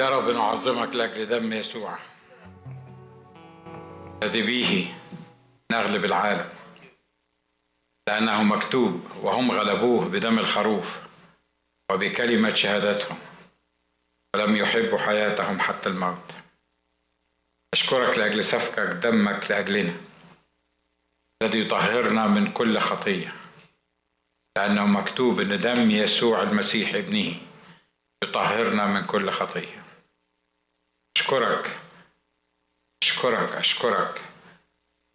يا رب نعظمك لاجل دم يسوع. الذي به نغلب العالم. لأنه مكتوب وهم غلبوه بدم الخروف وبكلمة شهادتهم. ولم يحبوا حياتهم حتى الموت. أشكرك لأجل سفكك دمك لأجلنا. الذي يطهرنا من كل خطية. لأنه مكتوب أن دم يسوع المسيح ابنه يطهرنا من كل خطية. أشكرك. أشكرك أشكرك.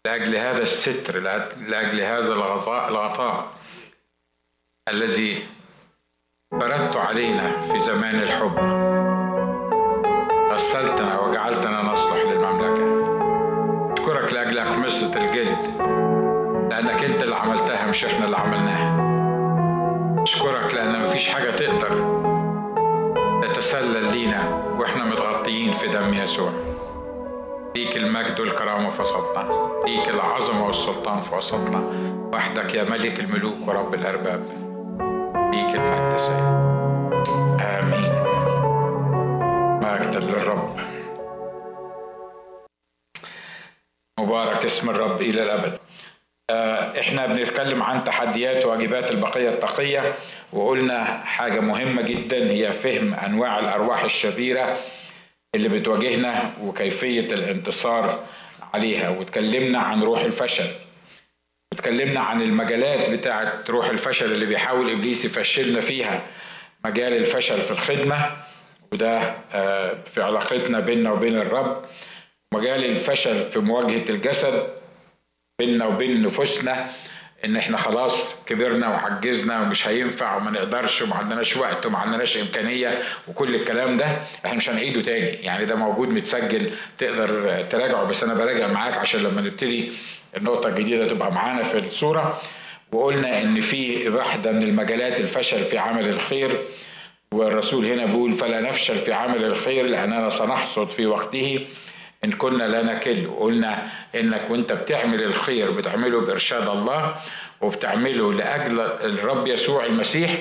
لأجل هذا الستر لأجل هذا الغطاء الغطاء الذي بردت علينا في زمان الحب غسلتنا وجعلتنا نصلح للمملكة. أشكرك لأجل أقمصة الجلد لأنك أنت اللي عملتها مش إحنا اللي عملناها. أشكرك لأن مفيش حاجة تقدر تتسلل لينا وإحنا متغطيين في دم يسوع. ليك المجد والكرامة في وسطنا. ليك العظمة والسلطان في وسطنا. وحدك يا ملك الملوك ورب الأرباب. ليك المجد سيد. آمين. مجدا للرب. مبارك اسم الرب إلى الأبد. إحنا بنتكلم عن تحديات وواجبات البقية التقية وقلنا حاجة مهمة جدا هي فهم أنواع الأرواح الشريره اللي بتواجهنا وكيفية الانتصار عليها. واتكلمنا عن روح الفشل. واتكلمنا عن المجالات بتاعه روح الفشل اللي بيحاول إبليس يفشلنا فيها. مجال الفشل في الخدمة وده في علاقتنا بيننا وبين الرب. مجال الفشل في مواجهة الجسد بيننا وبين نفوسنا إن إحنا خلاص كبرنا وعجزنا ومش هينفع وما نقدرش وما عندناش وقت وما عندناش إمكانية وكل الكلام ده إحنا مش هنعيده تاني. يعني ده موجود متسجل تقدر تراجعه بس أنا براجع معاك عشان لما نبتدي النقطة الجديدة تبقى معانا في الصورة. وقلنا إن في واحدة من المجالات الفشل في عمل الخير والرسول هنا بيقول فلا نفشل في عمل الخير لاننا سنحصد في وقته. إن كنا لا نكل وقلنا إنك وأنت بتعمل الخير بتعمله بإرشاد الله وبتعمله لأجل الرب يسوع المسيح.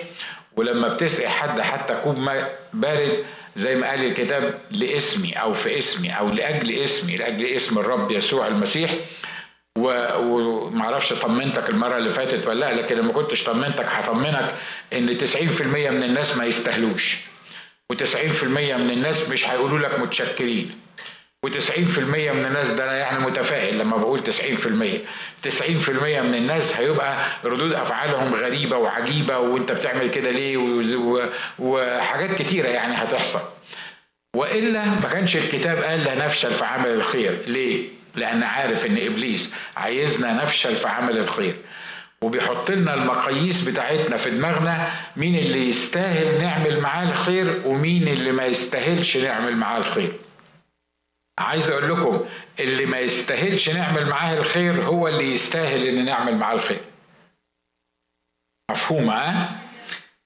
ولما بتسقي حد حتى كوب بارد زي ما قال الكتاب لاسمي أو في اسمي أو لأجل اسمي لأجل اسم الرب يسوع المسيح. ومعرفش طمنتك المرة اللي فاتت ولا لأ لكن لما كنتش طمنتك هطمنك إن 90% من الناس ما يستاهلوش. و90% من الناس مش هيقولوا لك متشكرين. و90% من الناس ده أنا يعني متفائل. لما بقول 90% 90% من الناس هيبقى ردود أفعالهم غريبة وعجيبة وانت بتعمل كده ليه؟ وحاجات كتيرة يعني هتحصل. وإلا ما كانش الكتاب قال لا نفشل في عمل الخير. ليه؟ لأن عارف إن إبليس عايزنا نفشل في عمل الخير. وبيحط لنا المقاييس بتاعتنا في دماغنا مين اللي يستاهل نعمل معاه الخير ومين اللي ما يستاهلش نعمل معاه الخير. عايز أقول لكم اللي ما يستاهلش نعمل معاه الخير هو اللي يستاهل ان نعمل معاه الخير. مفهوم ها؟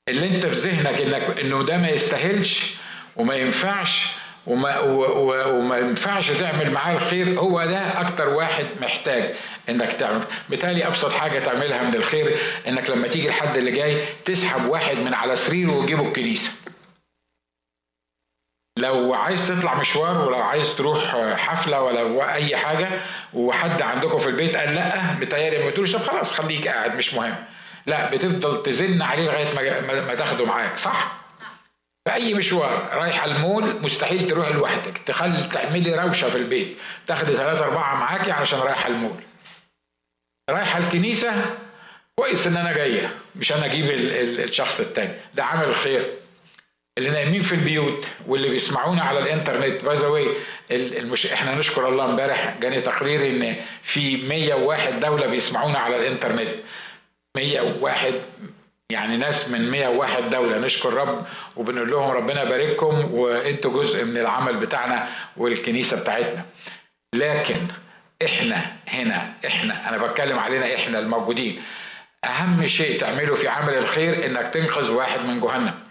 اللي انت في ذهنك انك انه ده ما يستاهلش وما ينفعش وما وما ينفعش تعمل معاه الخير هو ده أكتر واحد محتاج انك تعمل. بالتالي ابسط حاجة تعملها من الخير انك لما تيجي الحد اللي جاي تسحب واحد من على سريره وتجيبه الكنيسة. لو عايز تطلع مشوار ولو عايز تروح حفلة ولا أي حاجة وحد عندكم في البيت قال لأ بتهيألي ما تقولش طب خلاص خليك قاعد مش مهم. لأ بتفضل تزن عليه لغاية ما تاخده معاك صح؟ في أي مشوار رايحه المول مستحيل تروح لوحدك تخلي تعملي روشة في البيت تاخدي ثلاثة أربعة معاكي علشان رايحة المول. رايحة الكنيسة كويس إن أنا جاية مش أنا أجيب الشخص التاني. ده عمل خير. اللي نايمين في البيوت واللي بيسمعونا على الإنترنت. by the way المش... إحنا نشكر الله امبارح جاني تقرير إن في 101 دولة بيسمعونا على الإنترنت. 101 يعني ناس من 101 دولة. نشكر رب وبنقول لهم ربنا يبارككم وإنتوا جزء من العمل بتاعنا والكنيسة بتاعتنا. لكن إحنا هنا إحنا أنا بتكلم علينا إحنا الموجودين. أهم شيء تعمله في عمل الخير إنك تنقذ واحد من جهنم.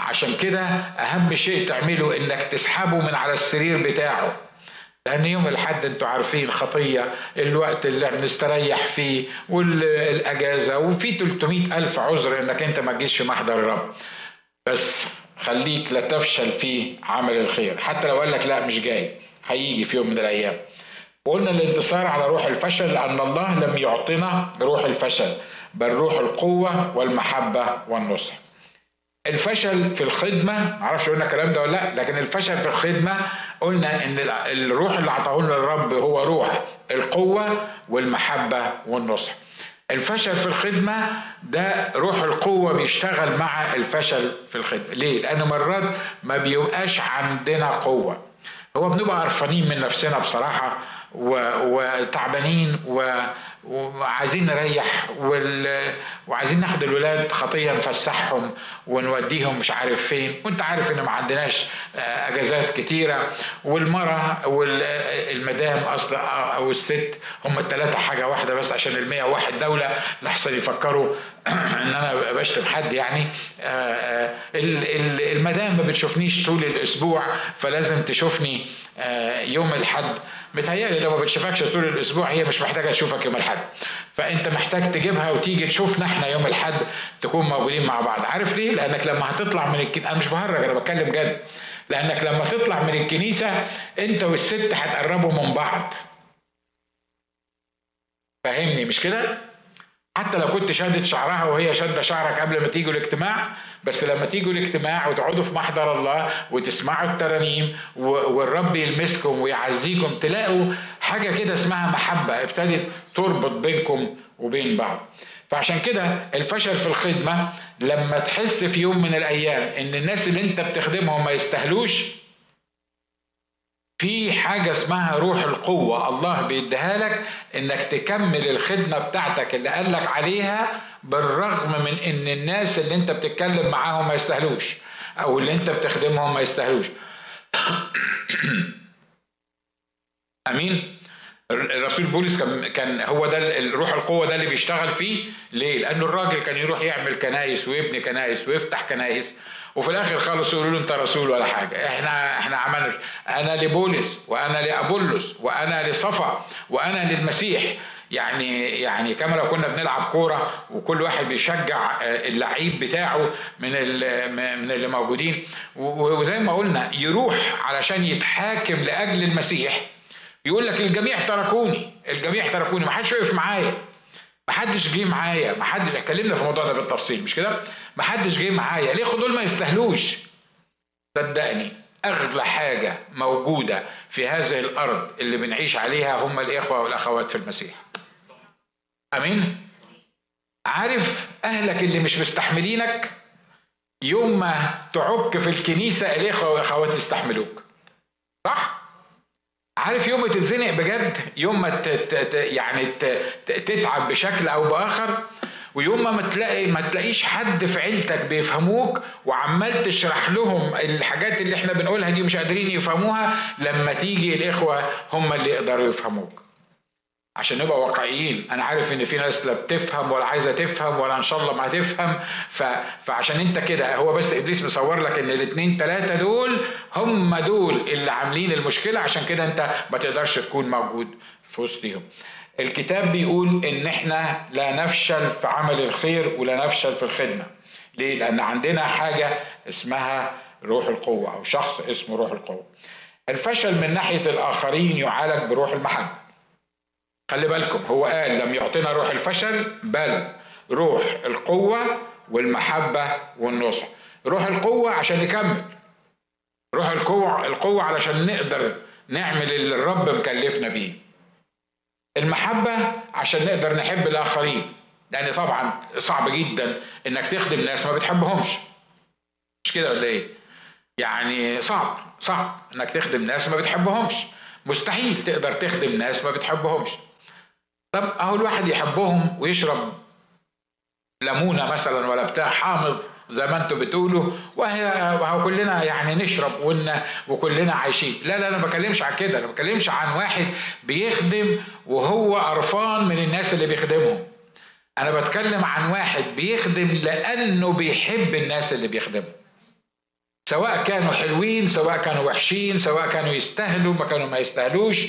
عشان كده أهم شيء تعمله إنك تسحبه من على السرير بتاعه. لأن يوم الحد أنتوا عارفين خطية الوقت اللي بنستريح فيه والأجازة وفي 300 ألف عذر إنك أنت ما تجيش في محضر الرب. بس خليك لا تفشل في عمل الخير. حتى لو قال لك لا مش جاي. هيجي في يوم من الأيام. وقلنا الانتصار على روح الفشل لأن الله لم يعطنا روح الفشل بل روح القوة والمحبة والنصح. الفشل في الخدمة معرفش قلنا الكلام ده ولا لأ لكن الفشل في الخدمة قلنا إن الروح اللي عطاه لنا الرب هو روح القوة والمحبة والنصح. الفشل في الخدمة ده روح القوة بيشتغل مع الفشل في الخدمة. ليه؟ لأن مرات ما بيبقاش عندنا قوة. هو بنبقى قرفانين من نفسنا بصراحة وتعبانين وعايزين نريح وعايزين ناخد الولاد خطيه نفسحهم ونوديهم مش عارف فين. وانت عارف إن ما عندناش آه، أجازات كتيرة. والمرأة والمدام أصلا أو الست هم الثلاثه حاجة واحدة بس عشان ال 101 دولة. لحسن يفكروا إن أنا بشتم حد يعني. آه، آه، المدام ما بتشوفنيش طول الأسبوع فلازم تشوفني يوم الحد متهيألي لو ما بتشوفكش طول الأسبوع هي مش محتاجة تشوفك يوم الحد فأنت محتاج تجيبها وتيجي تشوفنا إحنا يوم الحد تكون موجودين مع بعض. عارف ليه؟ لأنك لما هتطلع من الكنيسه أنا مش بهرج أنا بتكلم جد. لأنك لما تطلع من الكنيسة أنت والست هتقربوا من بعض. فاهمني مش كده؟ حتى لو كنت شادد شعرها وهي شادة شعرك قبل ما تيجوا الاجتماع بس لما تيجوا الاجتماع وتقعدوا في محضر الله وتسمعوا الترانيم والرب يلمسكم ويعزيكم تلاقوا حاجة كده اسمها محبة ابتدت تربط بينكم وبين بعض. فعشان كده الفشل في الخدمة لما تحس في يوم من الأيام إن الناس اللي أنت بتخدمهم ما يستاهلوش في حاجة اسمها روح القوة. الله بيديها لك إنك تكمل الخدمة بتاعتك اللي قالك عليها بالرغم من إن الناس اللي أنت بتتكلم معاهم ما يستاهلوش أو اللي أنت بتخدمهم ما يستاهلوش. أمين؟ الرسول بولس كان كان هو ده الروح القوة ده اللي بيشتغل فيه. ليه؟ لأنه الراجل كان يروح يعمل كنايس ويبني كنايس ويفتح كنايس وفي الآخر خالص يقولوا له أنت رسول ولا حاجة. إحنا إحنا عملنا. أنا لبولس وأنا لأبولس وأنا لصفا وأنا للمسيح. يعني يعني كما لو كنا بنلعب كورة وكل واحد بيشجع آه، اللعيب بتاعه من من اللي موجودين. وزي ما قلنا يروح علشان يتحاكم لأجل المسيح. يقول لك الجميع تركوني الجميع تركوني ما حدش وقف معايا. ما حدش جه معايا ما حدش اتكلمنا في الموضوع ده بالتفصيل مش كده؟ ما حدش جه معايا. ليه دول ما يستاهلوش؟ صدقني أغلى حاجة موجودة في هذه الأرض اللي بنعيش عليها هم الإخوة والأخوات في المسيح. آمين؟ عارف أهلك اللي مش مستحملينك؟ يوم ما تعك في الكنيسة الإخوة والأخوات يستحملوك. صح؟ عارف يوم ما تتزنق بجد يوم ما يعني تتعب بشكل أو بآخر ويوم ما تلاقي ما تلاقيش حد في عيلتك بيفهموك وعمال تشرح لهم الحاجات اللي إحنا بنقولها دي مش قادرين يفهموها لما تيجي الإخوة هم اللي يقدروا يفهموك. عشان نبقى واقعيين. أنا عارف إن في ناس لا بتفهم ولا عايزة تفهم ولا إن شاء الله ما هتفهم. ف... فعشان أنت كده هو بس إبليس مصور لك إن الاثنين ثلاثة دول هم دول اللي عاملين المشكلة. عشان كده أنت ما تقدرش تكون موجود في وسطهم الكتاب بيقول إن إحنا لا نفشل في عمل الخير ولا نفشل في الخدمة. ليه؟ لأن عندنا حاجة اسمها روح القوة أو شخص اسمه روح القوة. الفشل من ناحية الآخرين يعالج بروح المحبة. خلي بالكم هو قال لم يعطينا روح الفشل بل روح القوة والمحبة والنصح. روح القوة عشان نكمل. روح القوة القوة علشان نقدر نعمل اللي الرب مكلفنا بيه. المحبة عشان نقدر نحب الآخرين. لأن طبعا صعب جدا إنك تخدم ناس ما بتحبهمش. مش كده ولا إيه؟ يعني صعب صعب إنك تخدم ناس ما بتحبهمش. مستحيل تقدر تخدم ناس ما بتحبهمش. طب اهو الواحد يحبهم ويشرب ليمونة مثلا ولا بتاع حامض زي ما أنتم بتقولوا وهو كلنا يعني نشرب ون وكلنا عايشين. لا لا أنا ما بكلمش عن كده أنا ما بكلمش عن واحد بيخدم وهو قرفان من الناس اللي بيخدمهم. أنا بتكلم عن واحد بيخدم لأنه بيحب الناس اللي بيخدمهم سواء كانوا حلوين سواء كانوا وحشين سواء كانوا يستاهلوا ما كانوا ما يستاهلوش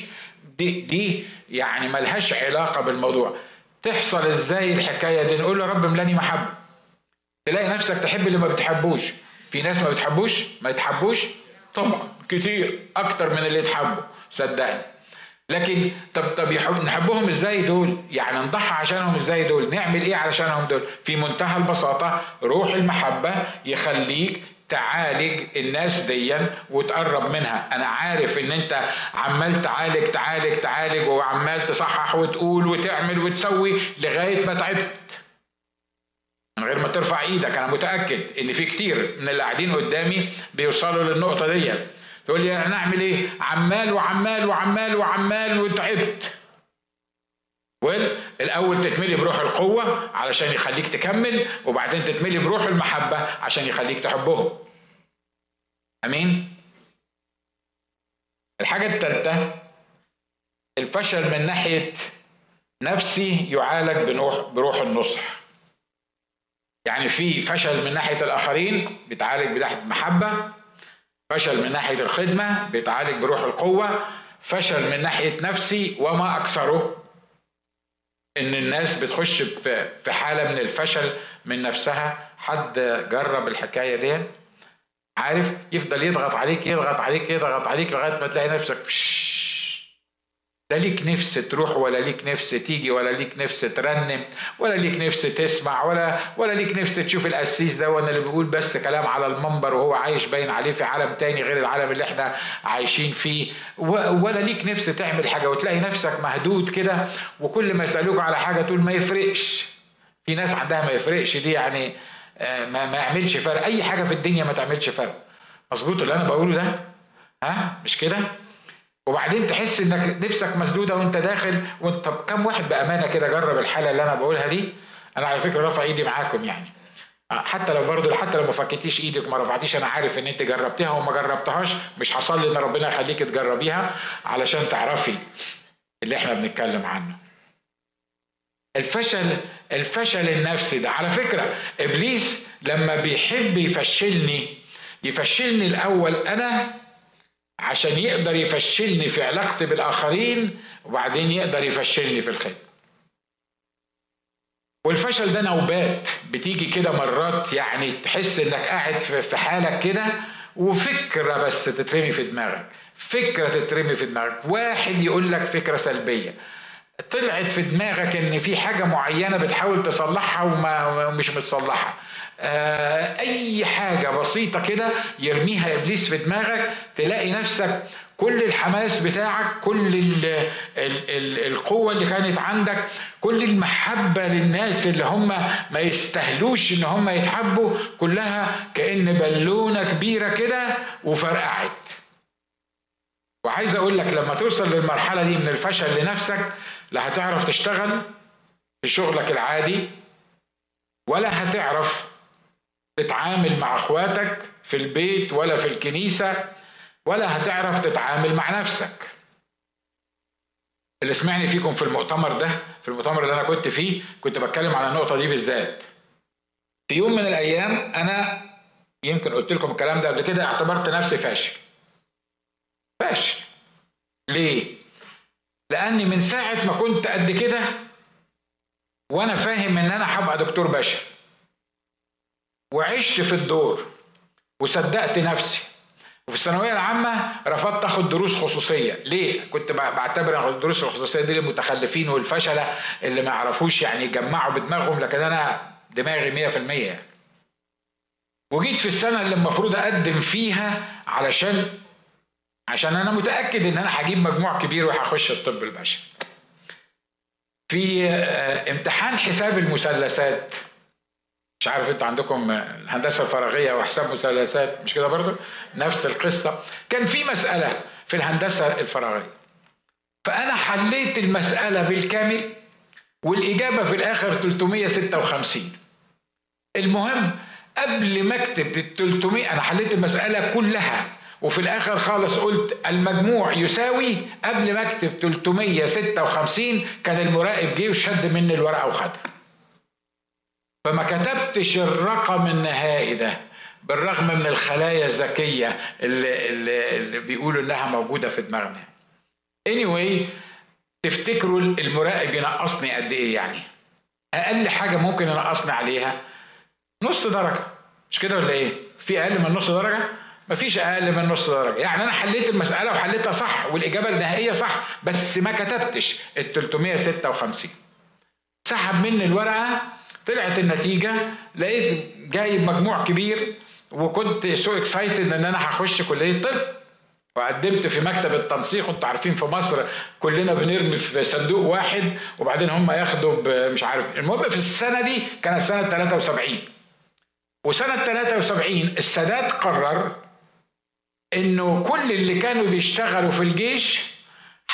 دي دي يعني ملهاش علاقة بالموضوع. تحصل إزاي الحكاية دي؟ نقول له رب ملاني محبة. تلاقي نفسك تحب اللي ما بتحبوش. في ناس ما بتحبوش؟ ما يتحبوش؟ طبعا كتير أكتر من اللي يتحبوا صدقني. لكن طب طب يحب نحبهم إزاي دول؟ يعني نضحي عشانهم إزاي دول؟ نعمل إيه علشانهم دول؟ في منتهى البساطة روح المحبة يخليك تعالج الناس ديا وتقرب منها. أنا عارف إن أنت عمال تعالج تعالج تعالج وعمال تصحح وتقول وتعمل وتسوي لغاية ما تعبت. من غير ما ترفع إيدك. أنا متأكد إن في كتير من اللي قاعدين قدامي بيوصلوا للنقطة دي تقول لي أنا أعمل إيه؟ عمال وعمال وعمال وعمال وتعبت. ويل الأول تتملي بروح القوة علشان يخليك تكمل وبعدين تتملي بروح المحبة عشان يخليك تحبهم. آمين. الحاجة الثالثه الفشل من ناحية نفسي يعالج بروح بروح النصح. يعني في فشل من ناحية الآخرين بيتعالج بناحية محبة فشل من ناحية الخدمة بيتعالج بروح القوة فشل من ناحية نفسي وما أكثره. إن الناس بتخش في حالة من الفشل من نفسها. حد جرب الحكاية دي عارف؟ يفضل يضغط عليك يضغط عليك يضغط عليك لغاية ما تلاقي نفسك لا ليك نفس تروح ولا ليك نفس تيجي ولا ليك نفس ترنم ولا ليك نفس تسمع ولا ولا ليك نفس تشوف القسيس ده وأنا اللي بيقول بس كلام على المنبر وهو عايش باين عليه في عالم تاني غير العالم اللي إحنا عايشين فيه ولا ليك نفس تعمل حاجة وتلاقي نفسك مهدود كده وكل ما يسالوك على حاجة تقول ما يفرقش في ناس عندها ما يفرقش دي يعني ما, ما يعملش فرق. أي حاجة في الدنيا ما تعملش فرق. مظبوط اللي أنا بقوله ده. ها؟ مش كده؟ وبعدين تحس إنك نفسك مسدودة وأنت داخل وانت طب كم واحد بأمانة كده جرب الحالة اللي أنا بقولها دي؟ أنا على فكرة رافع إيدي معاكم يعني. آه، حتى لو برضه حتى لو ما فكتيش إيدك ما رفعتيش أنا عارف إن أنت جربتيها وما جربتهاش. مش حصل لي إن ربنا يخليك تجربيها علشان تعرفي اللي إحنا بنتكلم عنه. الفشل الفشل النفسي ده. على فكرة إبليس لما بيحب يفشلني يفشلني الأول أنا عشان يقدر يفشلني في علاقتي بالآخرين وبعدين يقدر يفشلني في الخدمه والفشل ده نوبات. بتيجي كده مرات يعني تحس إنك قاعد في حالك كده وفكرة بس تترمي في دماغك. فكرة تترمي في دماغك. واحد يقول لك فكرة سلبية. طلعت في دماغك إن في حاجة معينة بتحاول تصلحها ومش متصلحة. آه، أي حاجة بسيطة كده يرميها إبليس في دماغك تلاقي نفسك كل الحماس بتاعك كل ال ال ال القوة اللي كانت عندك كل المحبة للناس اللي هم ما يستهلوش إن هم يتحبوا كلها كأن بالونة كبيرة كده وفرقعت. وعايز أقول لك لما توصل للمرحلة دي من الفشل لنفسك لا هتعرف تشتغل في شغلك العادي ولا هتعرف تتعامل مع اخواتك في البيت ولا في الكنيسة ولا هتعرف تتعامل مع نفسك. اللي سمعني فيكم في المؤتمر ده في المؤتمر اللي أنا كنت فيه كنت بتكلم على النقطة دي بالذات. في يوم من الأيام أنا يمكن قلت لكم الكلام ده قبل كده اعتبرت نفسي فاشل. فاشل. ليه؟ لاني من ساعة ما كنت قد كده وأنا فاهم ان أنا هبقى دكتور بشري. وعشت في الدور وصدقت نفسي. وفي الثانوية العامة رفضت آخد دروس خصوصية. ليه؟ كنت بعتبر الدروس الخصوصية دي للمتخلفين والفشلة اللي ما يعرفوش يعني يجمعوا بدماغهم لكن أنا دماغي 100% يعني وجيت في السنة اللي المفروض أقدم فيها علشان عشان أنا متأكد إن أنا هجيب مجموع كبير وهخش الطب البشري. في آه، امتحان حساب المثلثات. مش عارف أنتوا عندكم الهندسه الفراغيه وحساب مثلثات مش كده برضه نفس القصة. كان في مسألة في الهندسة الفراغية. فأنا حليت المسألة بالكامل والإجابة في الآخر 356 المهم قبل ما أكتب ال 300 أنا حليت المسألة كلها. وفي الآخر خالص قلت المجموع يساوي قبل ما اكتب 356 كان المراقب جه وشد مني الورقة وخدها. فما كتبتش الرقم النهائي ده بالرغم من الخلايا الذكية اللي, اللي, اللي بيقولوا إنها موجودة في دماغنا. Anyway تفتكروا المراقب ينقصني قد إيه يعني؟ أقل حاجة ممكن ينقصني عليها نص درجة. مش كده ولا إيه؟ في أقل من نص درجة؟ مفيش أقل من نص درجة. يعني أنا حليت المسألة وحليتها صح والإجابة النهائية صح بس ما كتبتش ال 356 سحب مني الورقة طلعت النتيجة لقيت جايب مجموع كبير وكنت so excited إن أنا هخش كلية طب. وقدمت في مكتب التنسيق أنتوا عارفين في مصر كلنا بنرمي في صندوق واحد وبعدين هم ياخدوا مش عارف. المهم في السنة دي كانت سنة 73 وسنة 73 السادات قرر إنه كل اللي كانوا بيشتغلوا في الجيش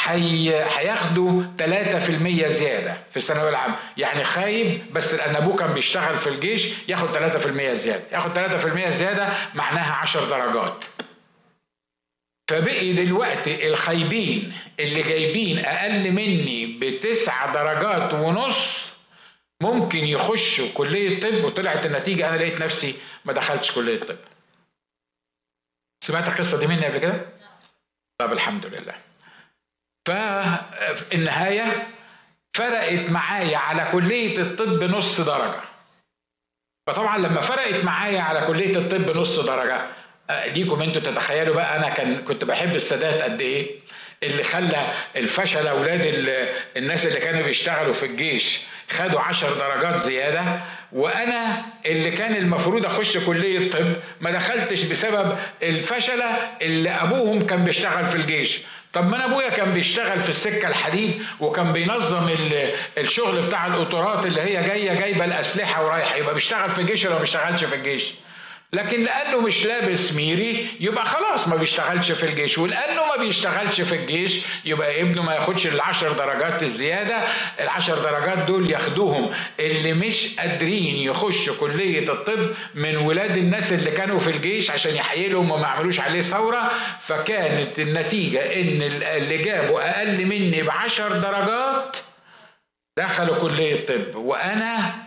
هياخدوا 3% زيادة في الثانوية العامة. يعني خايب بس لأن أبوه كان بيشتغل في الجيش ياخد 3% زيادة. ياخد 3% زيادة معناها 10 درجات. فبقي دلوقتي الخايبين اللي جايبين أقل مني بتسع درجات ونص ممكن يخشوا كلية طب وطلعت النتيجة أنا لقيت نفسي ما دخلتش كلية طب. سمعت القصة دي مني قبل كده؟ طب الحمد لله. ففي النهاية فرقت معايا على كلية الطب نص درجة. فطبعا لما فرقت معايا على كلية الطب نص درجة ليكم أنتوا تتخيلوا بقى أنا كان كنت بحب السادات قد إيه؟ اللي خلى الفشل أولاد الناس اللي كانوا بيشتغلوا في الجيش خدوا عشر درجات زيادة وأنا اللي كان المفروض أخش كلية طب ما دخلتش بسبب الفشلة اللي أبوهم كان بيشتغل في الجيش. طب ما أنا أبويا كان بيشتغل في السكة الحديد وكان بينظم الشغل بتاع القطارات اللي هي جاية جايبة الأسلحة ورايحة يبقى بيشتغل في الجيش ولا ما بيشتغلش في الجيش؟ لكن لأنه مش لابس ميري يبقى خلاص ما بيشتغلش في الجيش. ولأنه ما بيشتغلش في الجيش يبقى ابنه ما ياخدش العشر درجات الزيادة. العشر درجات دول ياخدوهم. اللي مش قادرين يخشوا كلية الطب من ولاد الناس اللي كانوا في الجيش عشان يحيلهم وما يعملوش عليه ثورة فكانت النتيجة إن اللي جابوا أقل مني بعشر درجات دخلوا كلية طب. وأنا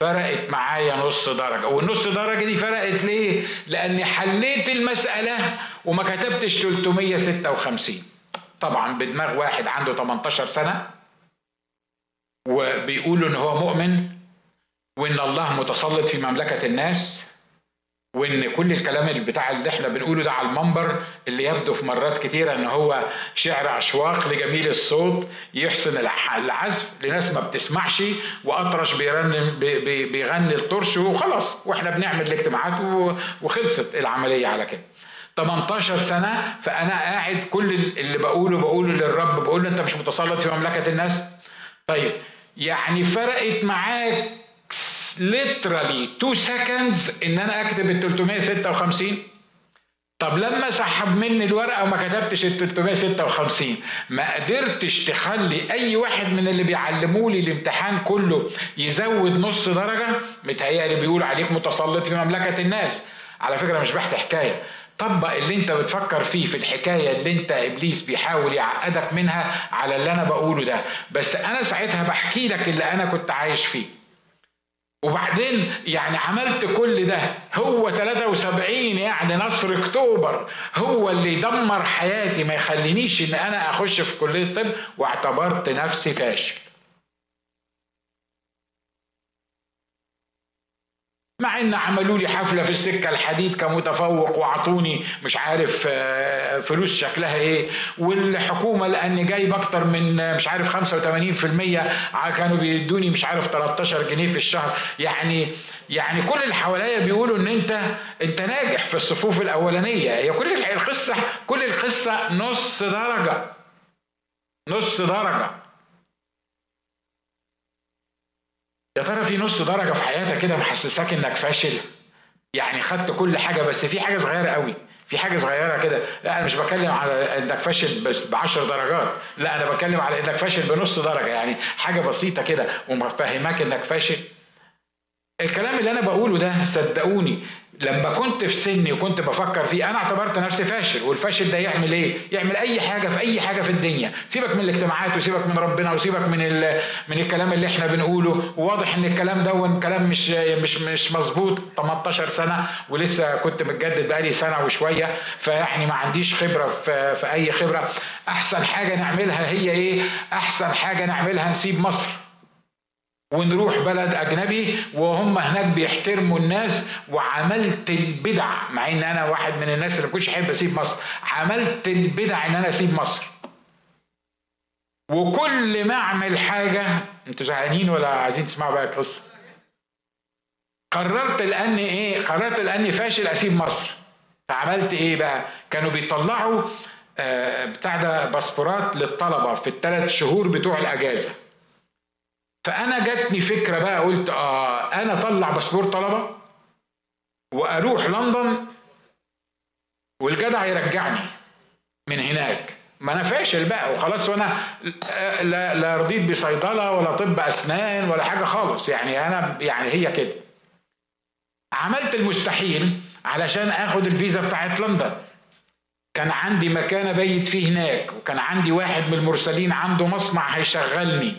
فرقت معايا نص درجة. والنص درجة دي فرقت ليه؟ لأني حليت المسألة وما كتبتش 356 طبعا بدماغ واحد عنده 18 سنة وبيقولوا إن هو مؤمن وإن الله متسلط في مملكة الناس. وإن كل الكلام اللي بتاع اللي إحنا بنقوله ده على المنبر اللي يبدو في مرات كتيرة إن هو شعر اشواق لجميل الصوت يحسن العزف لناس ما بتسمعش وأطرش بيرنم بيغني الطرش وخلاص وإحنا بنعمل الاجتماعات وخلصت العملية على كده. 18 سنة فأنا قاعد كل اللي بقوله بقوله للرب بقول له أنت مش متسلط في مملكة الناس؟ طيب يعني فرقت معاك literally 2 seconds إن أنا أكتب ال 356 طب لما سحب مني الورقة وما كتبتش ال 356 ما قدرتش تخلي أي واحد من اللي بيعلموا لي الامتحان كله يزود نص درجة؟ متهيألي بيقول عليك متسلط في مملكة الناس. على فكرة مش بحكي حكاية. طبق اللي أنت بتفكر فيه في الحكاية اللي أنت إبليس بيحاول يعقدك منها على اللي أنا بقوله ده. بس أنا ساعتها بحكي لك اللي أنا كنت عايش فيه. وبعدين يعني عملت كل ده. هو 73 يعني نصر اكتوبر هو اللي يدمر حياتي. ما يخلينيش إن أنا أخش في كلية الطب واعتبرت نفسي فاشل. مع إن عملوا لي حفلة في السكة الحديد كمتفوق وعطوني مش عارف آه، فلوس شكلها إيه. والحكومة لاني جايب أكتر من مش عارف 85% كانوا بيدوني مش عارف 13 جنيه في الشهر. يعني يعني كل اللي حواليا بيقولوا إن أنت أنت ناجح في الصفوف الأولانية. هي كل القصة كل القصة نص درجة. نص درجة. يا ترى في نص درجة في حياتك كده محسساك إنك فاشل؟ يعني خدت كل حاجة بس في حاجة صغيرة قوي في حاجة صغيرة كده. لا أنا مش بتكلم على إنك فاشل بس ب 10 درجات. لا أنا بتكلم على إنك فاشل بنص درجة يعني حاجة بسيطة كده ومفهماك إنك فاشل. الكلام اللي أنا بقوله ده صدقوني لما كنت في سني وكنت بفكر فيه أنا اعتبرت نفسي فاشل والفاشل ده يعمل إيه؟ يعمل أي حاجة في أي حاجة في الدنيا. سيبك من الاجتماعات وسيبك من ربنا وسيبك من من الكلام اللي إحنا بنقوله. وواضح إن الكلام ده كلام مش مش مش مظبوط. 18 سنة ولسه كنت متجدد بقالي سنة وشوية فيعني ما عنديش خبرة في, في أي خبرة. أحسن حاجة نعملها هي إيه؟ أحسن حاجة نعملها نسيب مصر. ونروح بلد أجنبي وهم هناك بيحترموا الناس وعملت البدع مع إن أنا واحد من الناس اللي كنتش أحب أسيب مصر. عملت البدع إن أنا أسيب مصر. وكل ما أعمل حاجة أنتوا زهقانين ولا عايزين تسمعوا بقى القصة قررت لاني إيه؟ قررت لاني فاشل أسيب مصر. فعملت إيه بقى؟ كانوا بيطلعوا آه بتاع ده باسبورات للطلبة في الثلاث شهور بتوع الأجازة. فأنا جاتني فكرة بقى قلت آه أنا اطلع باسبور طلبة وأروح لندن والجدع يرجعني من هناك. ما أنا فاشل بقى وخلاص وأنا لا, لا رضيت بصيدلة ولا طب أسنان ولا حاجة خالص. يعني أنا يعني هي كده. عملت المستحيل علشان آخد الفيزا بتاعت لندن. كان عندي مكان ابيت فيه هناك وكان عندي واحد من المرسلين عنده مصنع هيشغلني.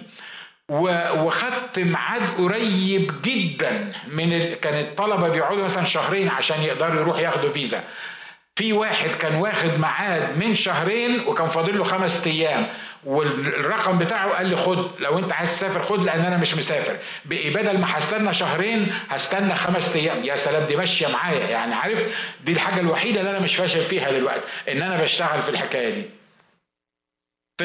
وخدت ميعاد قريب جدا من ال... كان الطلبة بيقعدوا مثلا شهرين عشان يقدروا يروحوا ياخدوا فيزا. في واحد كان واخد ميعاد من شهرين وكان فاضل له خمس أيام. والرقم بتاعه قال لي خد لو انت عايز تسافر خد لأن أنا مش مسافر. بقي بدل ما هستنى شهرين هستنى خمس أيام. يا سلام دي ماشية معايا. يعني عارف دي الحاجة الوحيدة اللي أنا مش فاشل فيها دلوقتي إن أنا بشتغل في الحكاية دي.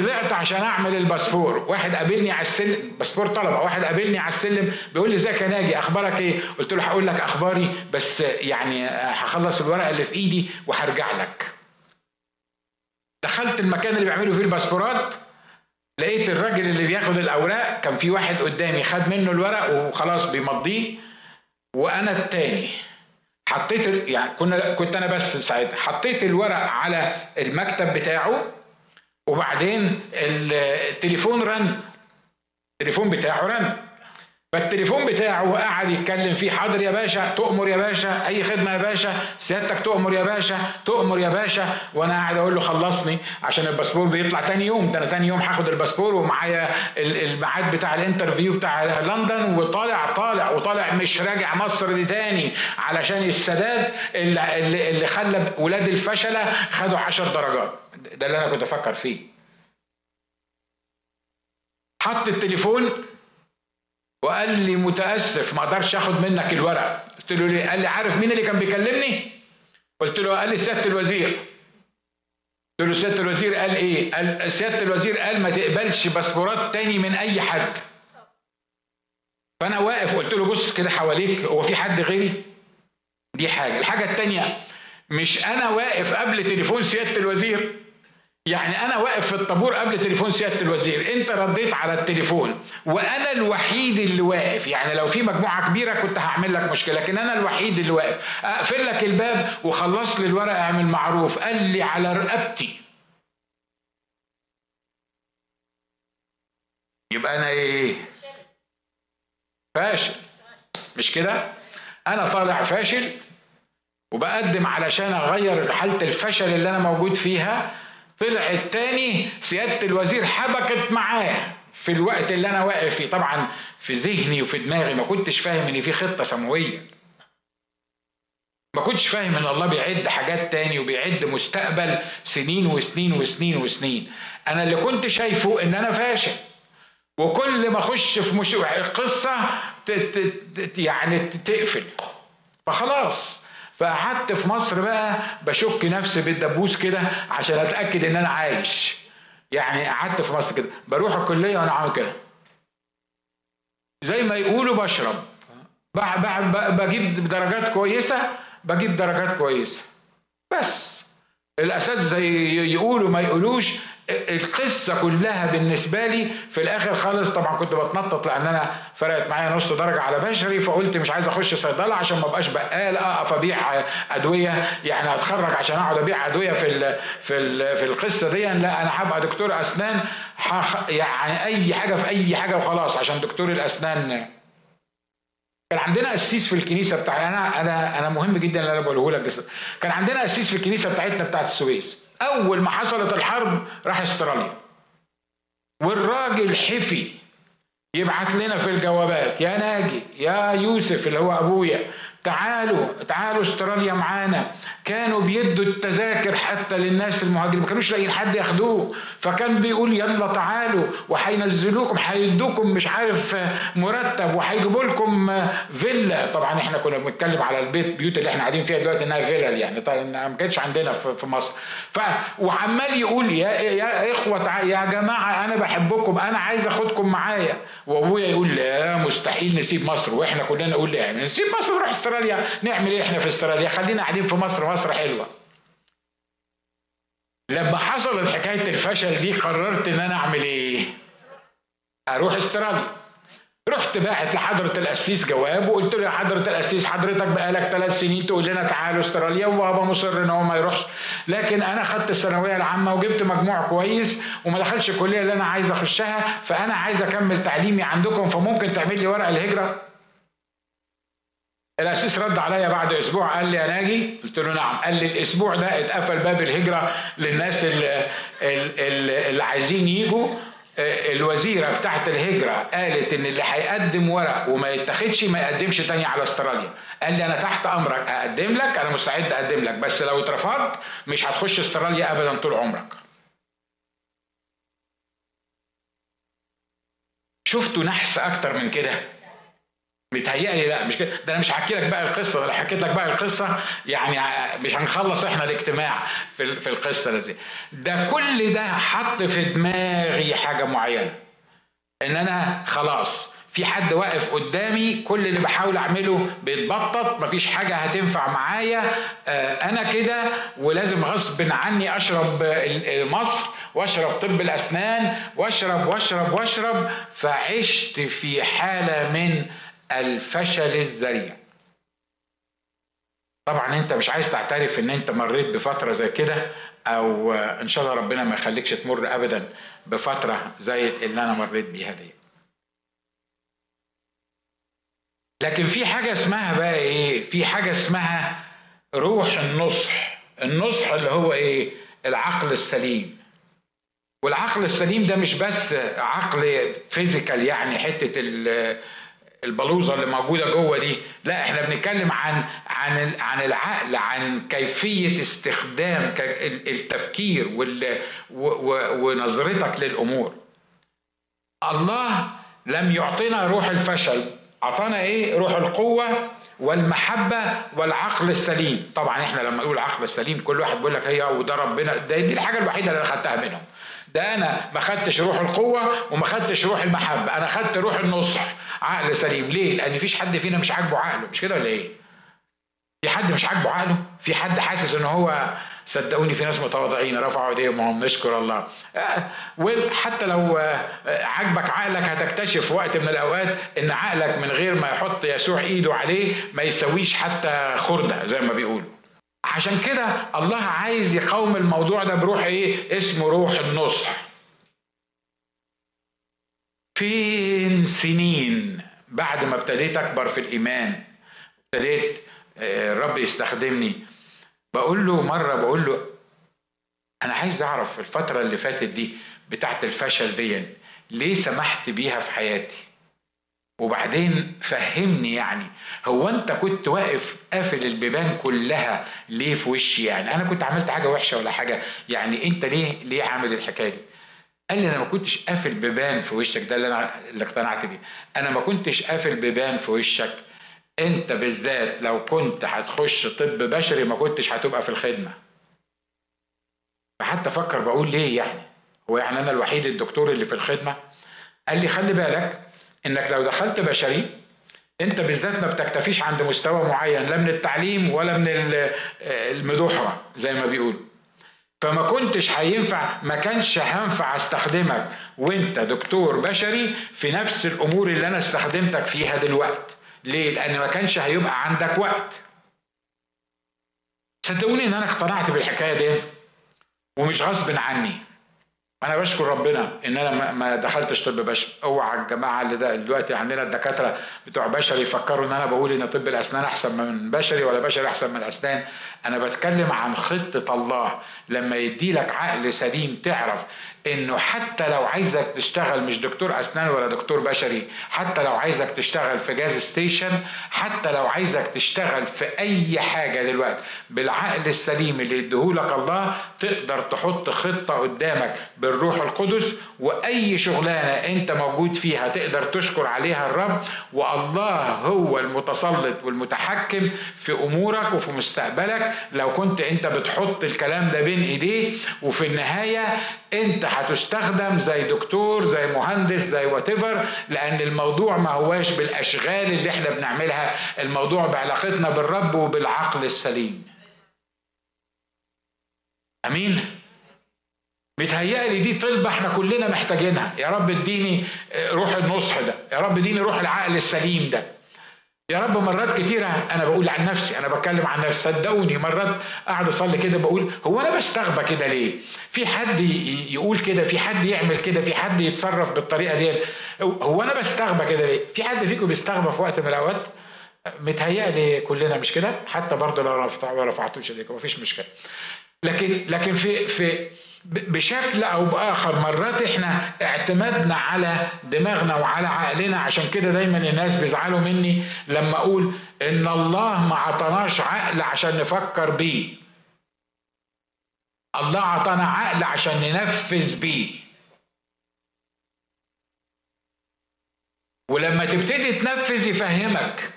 طلعت عشان أعمل الباسبور. واحد قابلني على السلم باسبور طلبة. واحد قابلني على السلم بيقول لي إزيك يا ناجي؟ أخبارك إيه؟ قلت له هقول لك أخباري بس يعني هخلص الورقة اللي في إيدي وهرجع لك. دخلت المكان اللي بيعملوا فيه الباسبورات لقيت الراجل اللي بياخد الأوراق كان في واحد قدامي خد منه الورق وخلاص بيمضيه وأنا التاني. حطيت يعني كنا كنت أنا بس ساعتها. حطيت الورق على المكتب بتاعه وبعدين التليفون رن. التليفون بتاعه رن. فالتليفون بتاعه قعد يتكلم فيه. حاضر يا باشا تؤمر يا باشا أي خدمة يا باشا سيادتك تؤمر يا باشا تؤمر يا باشا. وأنا قاعد أقول له خلصني عشان الباسبور بيطلع تاني يوم. ده أنا تاني يوم هاخد الباسبور ومعايا الميعاد بتاع ال interview بتاع لندن. وطالع طالع وطالع مش راجع مصر دي تاني علشان السداد اللي, اللي خلى ولاد الفشلة خدوا عشر درجات. ده اللي أنا كنت أفكر فيه. حط التليفون وقال لي متأسف ما أقدرش آخد منك الورق. قلت له ليه؟ قال لي عارف مين اللي كان بيكلمني؟ قلت له قال لي سيادة الوزير. قلت له سيادة الوزير قال إيه؟ قال سيادة الوزير قال ما تقبلش باسبورات تاني من أي حد. فأنا واقف قلت له بص كده حواليك هو في حد غيري؟ دي حاجة. الحاجة التانية مش أنا واقف قبل تليفون سيادة الوزير؟ يعني أنا واقف في الطابور قبل تليفون سيادة الوزير أنت رديت على التليفون وأنا الوحيد اللي واقف. يعني لو في مجموعة كبيرة كنت هعمل لك مشكلة لكن أنا الوحيد اللي واقف. أقفل لك الباب وخلص لي الورق اعمل معروف. قال لي على رقبتي. يبقى أنا إيه؟ فاشل. مش كده؟ أنا طالع فاشل وبقدم علشان أغير حالة الفشل اللي أنا موجود فيها. طلع التاني سيادة الوزير حبكت معاه في الوقت اللي أنا واقف فيه. طبعا في ذهني وفي دماغي ما كنتش فاهم إن في خطة سماوية ما كنتش فاهم إن الله بيعد حاجات تاني وبيعد مستقبل سنين وسنين وسنين وسنين. أنا اللي كنت شايفه إن أنا فاشل. وكل ما أخش في مش... قصة يعني تقفل. فخلاص. فقعدت في مصر بقى بشك نفسي بالدبوس كده عشان أتأكد إن أنا عايش. يعني قعدت في مصر كده بروح الكلية وأنا عامل كده. زي ما يقولوا بشرب. بجيب درجات كويسة بجيب درجات كويسة. بس. الاساتذه يقولوا ما يقولوش القصة كلها بالنسبة لي في الآخر خالص طبعا كنت بتنطط لأن أنا فرقت معايا نص درجة على بشري فقلت مش عايز أخش صيدلة عشان ما أبقاش بقال أقف أبيع أدوية يعني اتخرج عشان أقعد أبيع أدوية في ال في ال في القصة دي لا أنا هبقى دكتور أسنان يعني أي حاجة في أي حاجة وخلاص عشان دكتور الأسنان كان عندنا قسيس في الكنيسة بتاع أنا أنا أنا مهم جدا اللي أنا بقوله لك كان عندنا قسيس في الكنيسة بتاعتنا بتاعت السويس. أول ما حصلت الحرب راح أستراليا. والراجل حفي يبعت لنا في الجوابات يا ناجي يا يوسف اللي هو أبويا تعالوا تعالوا استراليا معانا. كانوا بيدوا التذاكر حتى للناس المهاجرين ما كانوش لاقيين حد ياخدوه. فكان بيقول يلا تعالوا وهينزلوكم هيدوكم مش عارف مرتب وهيجيبوا لكم فيلا. طبعا إحنا كنا بنتكلم على البيت بيوت اللي إحنا قاعدين فيها دلوقتي إنها فيلل يعني. طبعا ما كانتش عندنا في مصر. ف وعمال يقول يا يا إخوة يا جماعة أنا بحبكم أنا عايز أخدكم معايا. وأبويا يقول لا مستحيل نسيب مصر. وإحنا كلنا نقول يعني نسيب مصر ونروح استراليا. نعمل إيه إحنا في استراليا خلينا قاعدين في مصر. مصر حلوة. لما حصلت حكاية الفشل دي قررت إن أنا أعمل إيه؟ أروح استراليا. رحت باعت لحضرة القسيس جواب وقلت له يا حضرة القسيس حضرتك بقالك ثلاث سنين تقول لنا تعالوا استراليا وبابا مصر إن هو ما يروحش. لكن أنا خدت الثانوية العامة وجبت مجموع كويس وما دخلش الكلية اللي أنا عايز أخشها فأنا عايز أكمل تعليمي عندكم فممكن تعمل لي ورق الهجرة؟ الأسيس رد عليا بعد أسبوع قال لي يا ناجي؟ قلت له نعم. قال لي الأسبوع ده اتقفل باب الهجرة للناس اللي, اللي, عايزين يجوا الوزيرة بتاعت الهجرة قالت إن اللي هيقدم ورق وما يتاخدش ما يقدمش تاني على أستراليا. قال لي أنا تحت أمرك اقدم لك أنا مستعد أقدم لك بس لو اترفضت مش هتخش أستراليا ابدا طول عمرك. شفتوا نحس أكتر من كده؟ متهيألي لا مش كده؟ ده أنا مش هحكي لك بقى القصة ده حكيت لك بقى القصة يعني مش هنخلص إحنا الاجتماع في في القصة دي. ده كل ده حط في دماغي حاجة معينة. إن أنا خلاص في حد واقف قدامي كل اللي بحاول أعمله بيتبطط مفيش حاجة هتنفع معايا أنا كده ولازم غصب عني أشرب مصر وأشرب طب الأسنان وأشرب وأشرب وأشرب فعشت في حالة من الفشل الذريع. طبعا أنت مش عايز تعترف إن أنت مريت بفترة زي كده أو إن شاء الله ربنا ما يخليكش تمر ابدا بفترة زي اللي أنا مريت بيها دي. لكن في حاجة اسمها بقى إيه؟ في حاجة اسمها روح النصح. النصح اللي هو إيه؟ العقل السليم. والعقل السليم ده مش بس عقل فيزيكال يعني حتة البلوزة اللي موجودة جوه دي لا إحنا بنتكلم عن عن عن العقل عن كيفية استخدام التفكير ونظرتك للأمور. الله لم يعطينا روح الفشل أعطانا إيه؟ روح القوة والمحبة والعقل السليم. طبعا إحنا لما نقول العقل السليم كل واحد بيقول لك هي وده ربنا دي الحاجة الوحيدة اللي أنا خدتها منهم. ده أنا ما خدتش روح القوة وما خدتش روح المحبة أنا خدت روح النصح عقل سليم. ليه؟ لأن مفيش حد فينا مش عاجبه عقله مش كده ولا إيه؟ في حد مش عاجبه عقله؟ في حد حاسس إن هو صدقوني في ناس متواضعين رفعوا إيديهم وهم نشكر الله. وحتى لو عاجبك عقلك هتكتشف وقت من الأوقات إن عقلك من غير ما يحط يسوع إيده عليه ما يسويش حتى خردة زي ما بيقولوا. عشان كده الله عايز يقاوم الموضوع ده بروح إيه؟ اسمه روح النصح. فين سنين بعد ما ابتديت اكبر في الايمان ابتديت الرب يستخدمني بقول له مرة بقول له أنا عايز أعرف الفترة اللي فاتت دي بتاعت الفشل دي ليه سمحت بيها في حياتي؟ وبعدين فهمني يعني هو انت كنت واقف قافل البيبان كلها ليه في وشي يعني؟ أنا كنت عملت حاجة وحشة ولا حاجة يعني أنت ليه ليه عامل الحكاية دي؟ قال لي أنا ما كنتش قافل بيبان في وشك ده اللي أنا اللي اقتنعت بيه. أنا ما كنتش قافل بيبان في وشك. أنت بالذات لو كنت هتخش طب بشري ما كنتش هتبقى في الخدمة. فحتى أفكر بقول ليه يعني؟ هو يعني أنا الوحيد الدكتور اللي في الخدمة؟ قال لي خلي بالك إنك لو دخلت بشري أنت بالذات ما بتكتفيش عند مستوى معين لا من التعليم ولا من المدوحة زي ما بيقولوا. فما كنتش هينفع ما كانش هينفع أستخدمك وأنت دكتور بشري في نفس الأمور اللي أنا استخدمتك فيها دلوقتي ليه؟ لأن ما كانش هيبقى عندك وقت. صدقوني إن أنا اقتنعت بالحكاية دي ومش غصب عني. أنا بشكر ربنا ان أنا ما دخلتش طب بشري اوعى الجماعة اللي ده دلوقتي عندنا الدكاترة بتوع بشري يفكروا إن أنا بقول إن طب الأسنان أحسن من بشري ولا بشري أحسن من الأسنان. أنا بتكلم عن خطة الله. لما يدي لك عقل سليم تعرف إنه حتى لو عايزك تشتغل مش دكتور أسنان ولا دكتور بشري حتى لو عايزك تشتغل في gas station حتى لو عايزك تشتغل في أي حاجة دلوقتي بالعقل السليم اللي يديهولك الله تقدر تحط خطة قدامك بالروح القدس وأي شغلانة أنت موجود فيها تقدر تشكر عليها الرب. والله هو المتسلط والمتحكم في أمورك وفي مستقبلك. لو كنت أنت بتحط الكلام ده بين إيديه وفي النهاية أنت هتستخدم زي دكتور زي مهندس زي واتيفر لأن الموضوع ما هواش بالأشغال اللي إحنا بنعملها. الموضوع بعلاقتنا بالرب وبالعقل السليم. آمين. بيتهيألي دي طلبة إحنا كلنا محتاجينها يا رب اديني روح النصح ده يا رب اديني روح العقل السليم ده يا رب مرات كتيرة أنا بقول عن نفسي أنا بتكلم عن نفسي صدقوني مرات قاعد أصلي كده بقول هو أنا بستغبى كده ليه؟ في حد يقول كده في حد يعمل كده في حد يتصرف بالطريقة دي هو أنا بستغبى كده ليه؟ في حد فيكم بيستغبى في وقت من الأوقات؟ متهيألي كلنا مش كده؟ حتى برضه لو رفعتوش إيديكم مفيش مشكلة. لكن لكن في في بشكل أو بآخر مرات إحنا اعتمدنا على دماغنا وعلى عقلنا عشان كده دايما الناس بيزعلوا مني لما أقول إن الله ما عطاناش عقل عشان نفكر بيه. الله عطانا عقل عشان ننفذ بيه. ولما تبتدي تنفذ يفهمك.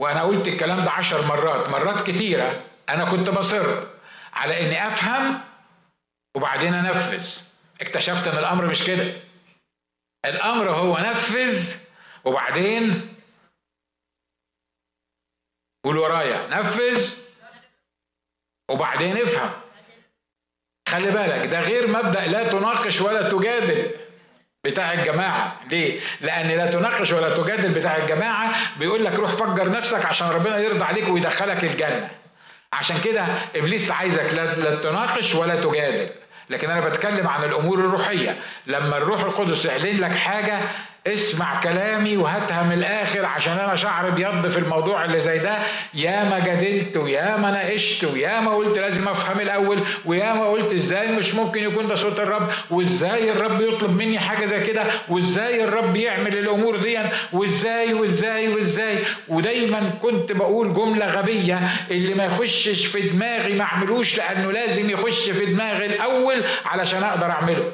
وأنا قلت الكلام ده عشر مرات مرات كتيرة أنا كنت بصر على إني أفهم وبعدين انفذ. اكتشفت ان الامر مش كده. الامر هو نفذ وبعدين قول ورايا. نفذ وبعدين افهم. خلي بالك ده غير مبدأ لا تناقش ولا تجادل بتاع الجماعة. ليه؟ لأن لا تناقش ولا تجادل بتاع الجماعة بيقول لك روح فجر نفسك عشان ربنا يرضى عليك ويدخلك الجنة. عشان كده إبليس عايزك لا تناقش ولا تجادل. لكن أنا بتكلم عن الأمور الروحية. لما الروح القدس يعلن لك حاجة اسمع كلامي وهاتها من الآخر عشان أنا شعر بيض في الموضوع اللي زي ده. يا ما جادلت ويا ما ناقشت ويا ما قلت لازم أفهم الأول ويا ما قلت إزاي مش ممكن يكون ده صوت الرب وإزاي الرب يطلب مني حاجة زي كده وإزاي الرب يعمل الأمور دي وإزاي وإزاي وإزاي. ودايما كنت بقول جملة غبية اللي ما يخشش في دماغي ما أعملوش لأنه لازم يخش في دماغي الأول علشان أقدر أعمله.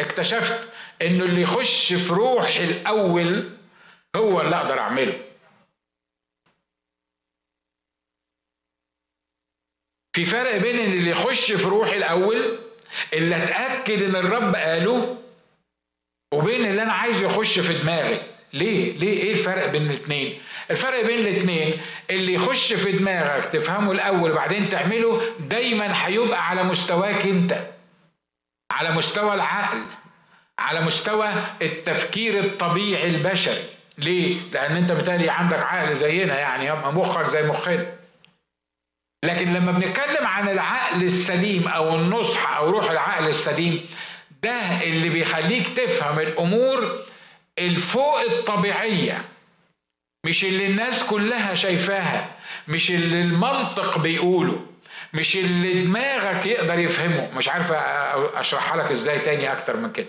اكتشفت انه اللي يخش في روحي الأول هو اللي أقدر أعمله في فرق بين إن اللي يخش في روحي الأول اللي أتأكد إن الرب قاله وبين اللي أنا عايز يخش في دماغي ليه؟ ليه؟ إيه الفرق بين الاثنين؟ الفرق بين الاثنين اللي يخش في دماغك تفهمه الأول وبعدين تعمله دايما هيبقى على مستواك أنت. على مستوى العقل. على مستوى التفكير الطبيعي البشري ليه؟ لأن أنت بالتالي عندك عقل زينا يعني مخك زي مخنا لكن لما بنتكلم عن العقل السليم أو النصح أو روح العقل السليم ده اللي بيخليك تفهم الأمور الفوق الطبيعية مش اللي الناس كلها شايفاها مش اللي المنطق بيقوله مش اللي دماغك يقدر يفهمه. مش عارف اشرحها لك إزاي تاني أكتر من كده.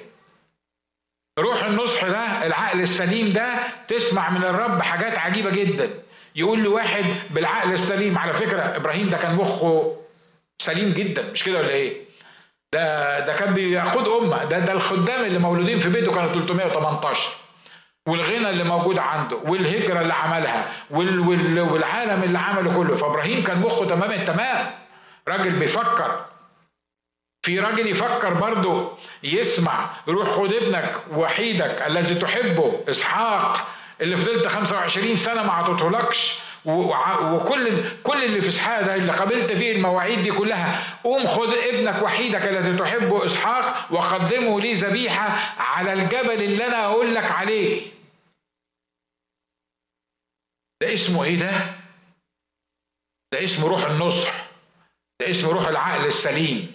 روح النصح ده العقل السليم ده تسمع من الرب حاجات عجيبة جدا. يقول لواحد بالعقل السليم على فكرة إبراهيم ده كان مخه سليم جدا مش كده ولا إيه؟ ده ده كان بياخد أمة. ده ده الخدام اللي مولودين في بيته كانوا 318 والغنى اللي موجود عنده والهجرة اللي عملها وال وال والعالم اللي عمله كله. فإبراهيم كان مخه تمام التمام. راجل بيفكر. في راجل يفكر برضه يسمع روح خد ابنك وحيدك الذي تحبه إسحاق اللي فضلت 25 سنة ما عطيتهولكش. وكل كل اللي في إسحاق ده اللي قابلت فيه المواعيد دي كلها قوم خد ابنك وحيدك الذي تحبه إسحاق وقدمه لي ذبيحة على الجبل اللي أنا أقول لك عليه. ده اسمه إيه ده؟ ده اسمه روح النصح. ده اسمه روح العقل السليم.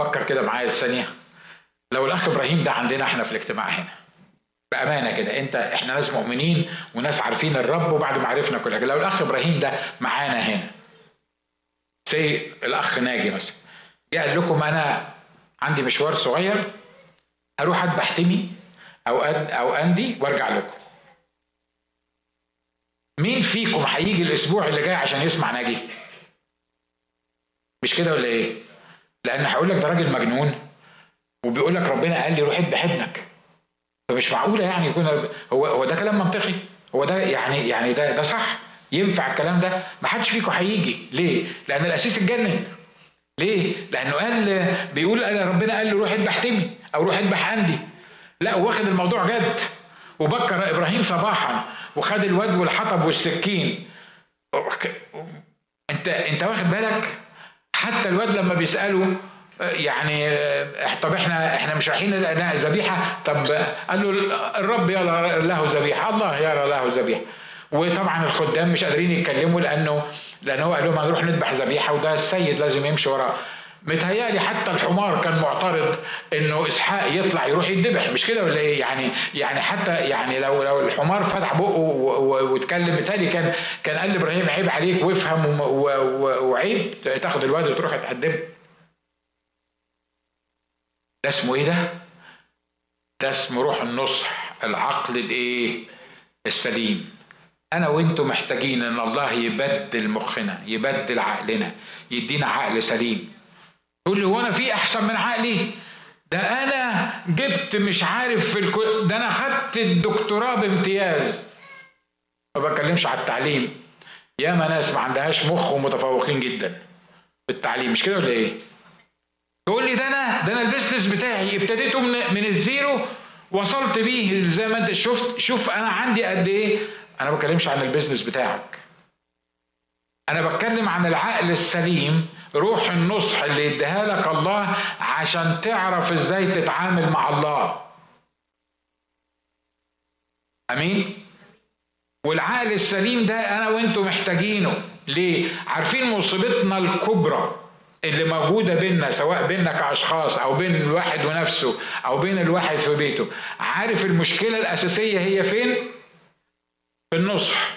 فكر كده معايا الثانية لو الأخ إبراهيم ده عندنا إحنا في الاجتماع هنا بأمانة كده أنت إحنا ناس مؤمنين وناس عارفين الرب وبعد ما عرفنا كل حاجة. لو الأخ إبراهيم ده معانا هنا سي الأخ ناجي مثلا جه قال لكم أنا عندي مشوار صغير أروح أذبح تمي أو أو أندي وأرجع لكم. مين فيكم هيجي الأسبوع اللي جاي عشان يسمع ناجي؟ مش كده ولا إيه؟ لأن هقول لك ده راجل مجنون وبيقول لك ربنا قال لي روح اذبح ابنك. فمش معقولة يعني يكون هو هو ده كلام منطقي؟ هو ده يعني يعني ده ده صح؟ ينفع الكلام ده؟ ما حدش فيكم هيجي. ليه؟ لأن الاسيس اتجنن. ليه؟ لأنه قال بيقول ربنا قال له روح اذبح تمي أو روح اذبح عندي. لا واخد الموضوع جد. وبكر إبراهيم صباحا وخد الواد والحطب والسكين. انت أنت واخد بالك؟ حتى الواد لما بيساله يعني طب إحنا إحنا مش رايحين ذبيحة؟ طب قال له الرب يرى له ذبيحة. الله يرى له ذبيحة. وطبعا الخدام مش قادرين يتكلموا لأنه لأنه هو قال لهم هنروح نذبح ذبيحة وده السيد لازم يمشي وراه. متهيألي حتى الحمار كان معترض إنه إسحاق يطلع يروح يذبح مش كده ولا إيه؟ يعني يعني حتى يعني لو لو الحمار فتح بقه واتكلم متهيألي كان كان قال لإبراهيم عيب عليك وافهم وعيب. تاخد الواد وتروح تقدمه. ده اسمه إيه ده؟ ده اسمه روح النصح العقل الإيه؟ السليم. أنا وأنتم محتاجين إن الله يبدل مخنا يبدل عقلنا يدينا عقل سليم. تقول لي هو أنا في أحسن من عقلي. ده أنا جبت مش عارف في الكو... ده أنا خدت الدكتوراه بامتياز. ما بتكلمش على التعليم. ياما ناس ما عندهاش مخ ومتفوقين جدا. في التعليم مش كده ولا إيه؟ تقول لي ده أنا ده أنا ال business بتاعي. ابتديته من, من الزيرو وصلت بيه زي ما أنت شفت. شوف أنا عندي قد إيه. أنا ما بتكلمش عن ال business بتاعك. أنا بتكلم عن العقل السليم روح النصح اللي يديها لك الله عشان تعرف إزاي تتعامل مع الله. أمين؟ والعقل السليم ده أنا وأنتم محتاجينه. ليه؟ عارفين مصيبتنا الكبرى اللي موجودة بيننا سواء بيننا كأشخاص أو بين الواحد ونفسه أو بين الواحد في بيته. عارف المشكلة الأساسية هي فين؟ في النصح.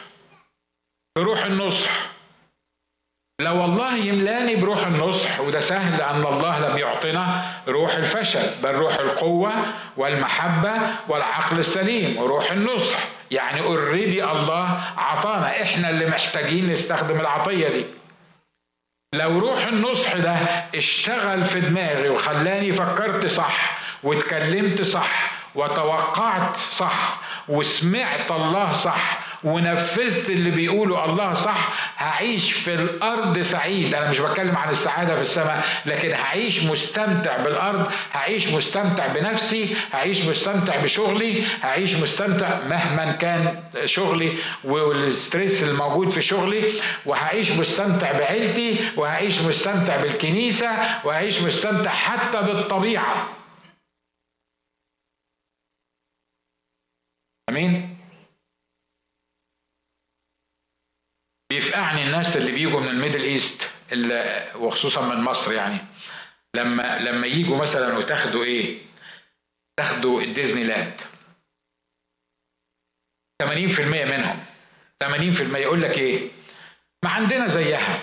في روح النصح. لو الله يملاني بروح النصح وده سهل لأن الله لم يعطنا روح الفشل بل روح القوة والمحبة والعقل السليم وروح النصح. يعني اوريدي الله عطانا إحنا اللي محتاجين نستخدم العطية دي. لو روح النصح ده اشتغل في دماغي وخلاني فكرت صح واتكلمت صح وتوقعت صح وسمعت الله صح ونفذت اللي بيقوله الله صح هعيش في الأرض سعيد. أنا مش بتكلم عن السعادة في السماء لكن هعيش مستمتع بالأرض هعيش مستمتع بنفسي هعيش مستمتع بشغلي هعيش مستمتع مهما كان شغلي وال stress الموجود في شغلي وهعيش مستمتع بعيلتي وهعيش مستمتع بالكنيسة وهعيش مستمتع حتى بالطبيعة. آمين. بيفقعني الناس اللي بيجوا من ال Middle East وخصوصا من مصر يعني. لما لما يجوا مثلا وتاخدوا إيه؟ تاخدوا الديزني لاند 80% منهم. 80% يقول لك إيه؟ ما عندنا زيها.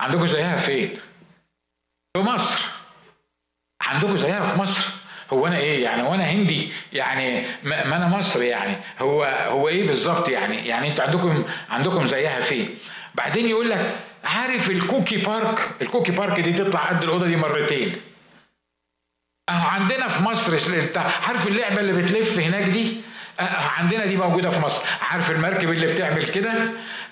عندكم زيها فين؟ في مصر. عندكم زيها في مصر. هو أنا إيه؟ يعني وأنا هندي؟ يعني ما أنا مصري يعني. هو هو إيه بالظبط يعني؟ يعني أنتوا عندكم عندكم زيها فين؟ بعدين يقول لك عارف الكوكي بارك؟ الكوكي بارك دي تطلع قد الأوضة دي مرتين. أهو عندنا في مصر عارف اللعبة اللي بتلف هناك دي؟ عندنا دي موجودة في مصر. عارف المركب اللي بتعمل كده؟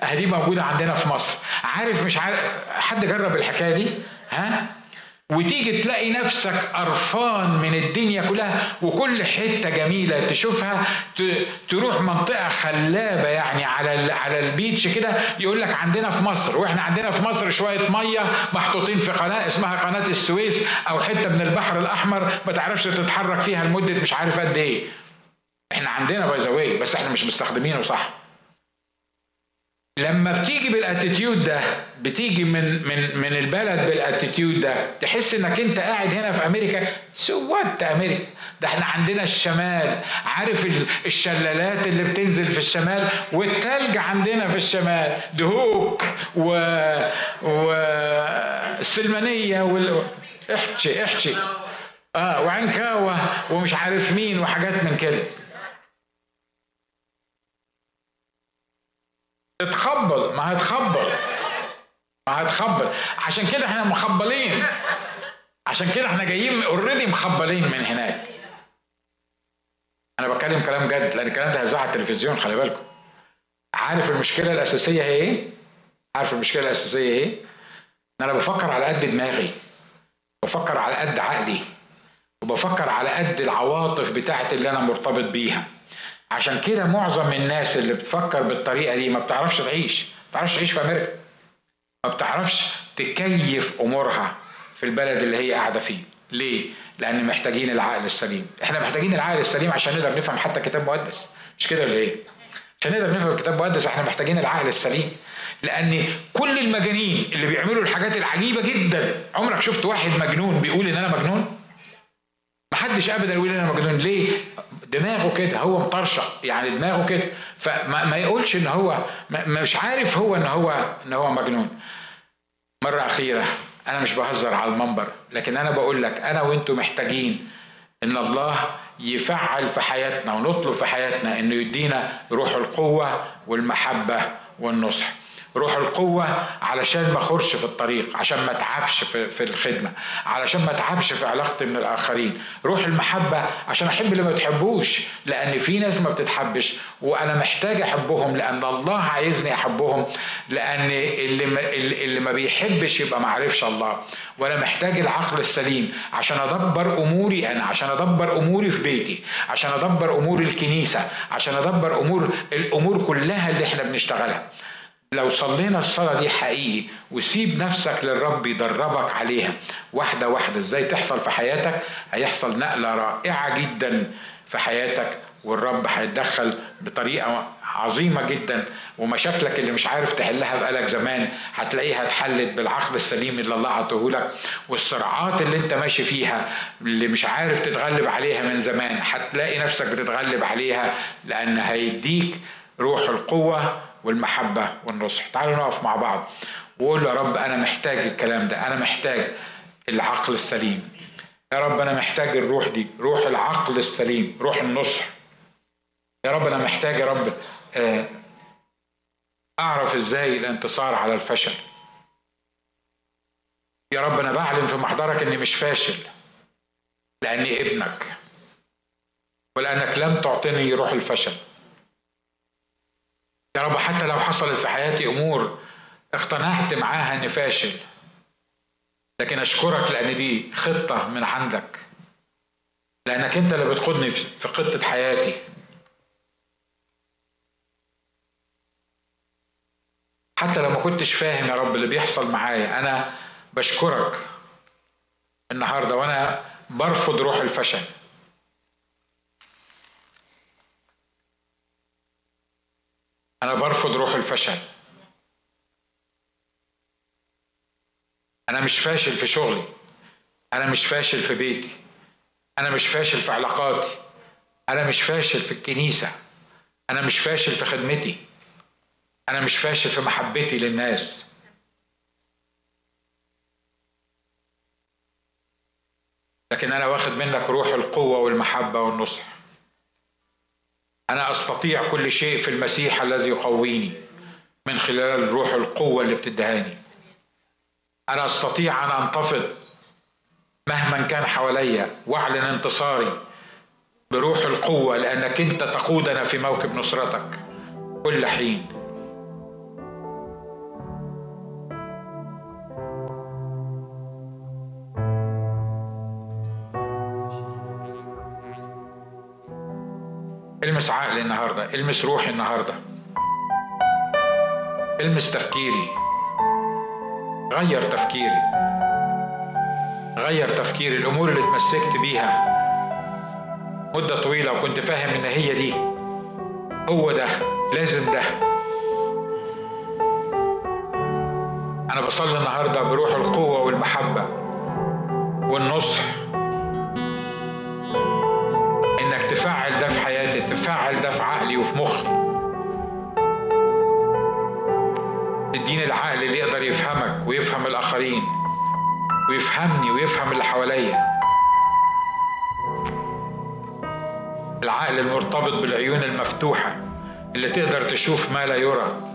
أه دي موجودة عندنا في مصر. عارف مش عارف حد جرب الحكاية دي؟ ها؟ وتيجي تلاقي نفسك قرفان من الدنيا كلها وكل حتة جميلة تشوفها تروح منطقة خلابة يعني على على البيتش كده يقول لك عندنا في مصر وإحنا عندنا في مصر شوية مية محطوطين في قناة اسمها قناة السويس أو حتة من البحر الأحمر ما تعرفش تتحرك فيها لمدة مش عارف قد إيه. إحنا عندنا بي بس إحنا مش مستخدمينه صح. لما بتيجي بال attitude ده بتيجي من من من البلد بال attitude ده تحس إنك أنت قاعد هنا في أمريكا. so what أمريكا. ده إحنا عندنا الشمال. عارف الشلالات اللي بتنزل في الشمال؟ والتلج عندنا في الشمال. دهوك و والسلمانيه وال احكي احكي. آه وعنكاوة ومش عارف مين وحاجات من كده. تتخبل ما هتخبل. ما هتخبل. عشان كده إحنا مخبلين. عشان كده إحنا جايين اوريدي مخبلين من هناك. أنا بتكلم كلام جد لأن الكلام ده هيذاع التلفزيون خلي بالكم. عارف المشكلة الأساسية هي إيه؟ عارف المشكلة الأساسية إيه؟ إن أنا بفكر على قد دماغي. بفكر على قد عقلي. وبفكر على قد العواطف بتاعت اللي أنا مرتبط بيها. عشان كده معظم الناس اللي بتفكر بالطريقة دي ما بتعرفش تعيش. ما بتعرفش تعيش في أمريكا. ما بتعرفش تكيف أمورها في البلد اللي هي قاعدة فيه. ليه؟ لأن محتاجين العقل السليم. إحنا محتاجين العقل السليم عشان نقدر نفهم حتى كتاب مقدس. مش كده ولا إيه؟ عشان نقدر نفهم الكتاب المقدس إحنا محتاجين العقل السليم. لأن كل المجانين اللي بيعملوا الحاجات العجيبة جدا. عمرك شفت واحد مجنون بيقول إن أنا مجنون؟ محدش ابدا يقول أنا مجنون. ليه؟ دماغه كده هو مطرشق يعني دماغه كده. فما ما يقولش ان هو مش عارف هو ان هو ان هو مجنون. مرة أخيرة أنا مش بهزر على المنبر لكن أنا بقول لك أنا وأنتم محتاجين إن الله يفعل في حياتنا ونطلب في حياتنا إنه يدينا روح القوة والمحبة والنصح. روح القوة علشان ما اخرش في الطريق عشان ما اتعبش في, في الخدمة علشان ما اتعبش في علاقتي من الآخرين. روح المحبة عشان أحب اللي ما بتحبوش لأن في ناس ما بتتحبش وأنا محتاج أحبهم لأن الله عايزني أحبهم لأن اللي ما, اللي ما بيحبش يبقى ما عرفش الله. وأنا محتاج العقل السليم عشان أدبر أموري أنا عشان أدبر أموري في بيتي عشان أدبر أمور الكنيسة عشان أدبر أمور الأمور كلها اللي إحنا بنشتغلها. لو صلينا الصلاة دي حقيقي وسيب نفسك للرب يدربك عليها. واحدة واحدة إزاي تحصل في حياتك؟ هيحصل نقلة رائعة جدا في حياتك والرب هيتدخل بطريقة عظيمة جدا ومشاكلك اللي مش عارف تحلها بقالك زمان هتلاقيها اتحلت بالعقل السليم اللي الله عطوه والصراعات اللي انت ماشي فيها اللي مش عارف تتغلب عليها من زمان هتلاقي نفسك بتتغلب عليها لأن هيديك روح القوة والمحبة والنصح. تعالوا نقف مع بعض. وقول يا رب أنا محتاج الكلام ده. أنا محتاج العقل السليم. يا رب أنا محتاج الروح دي. روح العقل السليم. روح النصح. يا رب أنا محتاج يا رب آه، أعرف إزاي الانتصار على الفشل. يا رب أنا بعلم في محضرك إني مش فاشل لأني ابنك. ولأنك لم تعطيني روح الفشل. يا رب حتى لو حصلت في حياتي أمور اقتنعت معاها إني فاشل لكن أشكرك لأن دي خطة من عندك. لأنك أنت اللي بتقودني في خطة حياتي. حتى لو ما كنتش فاهم يا رب اللي بيحصل معايا أنا بشكرك النهارده وأنا برفض روح الفشل. أنا برفض روح الفشل. أنا مش فاشل في شغلي. أنا مش فاشل في بيتي. أنا مش فاشل في علاقاتي. أنا مش فاشل في الكنيسة. أنا مش فاشل في خدمتي. أنا مش فاشل في محبتي للناس. لكن أنا واخد منك روح القوة والمحبة والنصح. أنا أستطيع كل شيء في المسيح الذي يقويني من خلال الروح القوة اللي بتدهاني أنا أستطيع أن أنتفض مهما كان حواليا وأعلن انتصاري بروح القوة لأنك أنت تقودنا في موكب نصرتك كل حين. المس عقلي النهارده المس روحي النهارده. المس تفكيري. غير تفكيري. غير تفكيري. الأمور اللي اتمسكت بيها مدة طويلة وكنت فاهم إن هي دي. هو ده. لازم ده. أنا بصلي النهاردة بروح القوة والمحبة والنصح إنك تفعل ده في حياتي تفعل ده في عقلي وفي مخي. اديني العقل اللي يقدر يفهمك ويفهم الآخرين ويفهمني ويفهم اللي حواليا. العقل المرتبط بالعيون المفتوحة اللي تقدر تشوف ما لا يرى.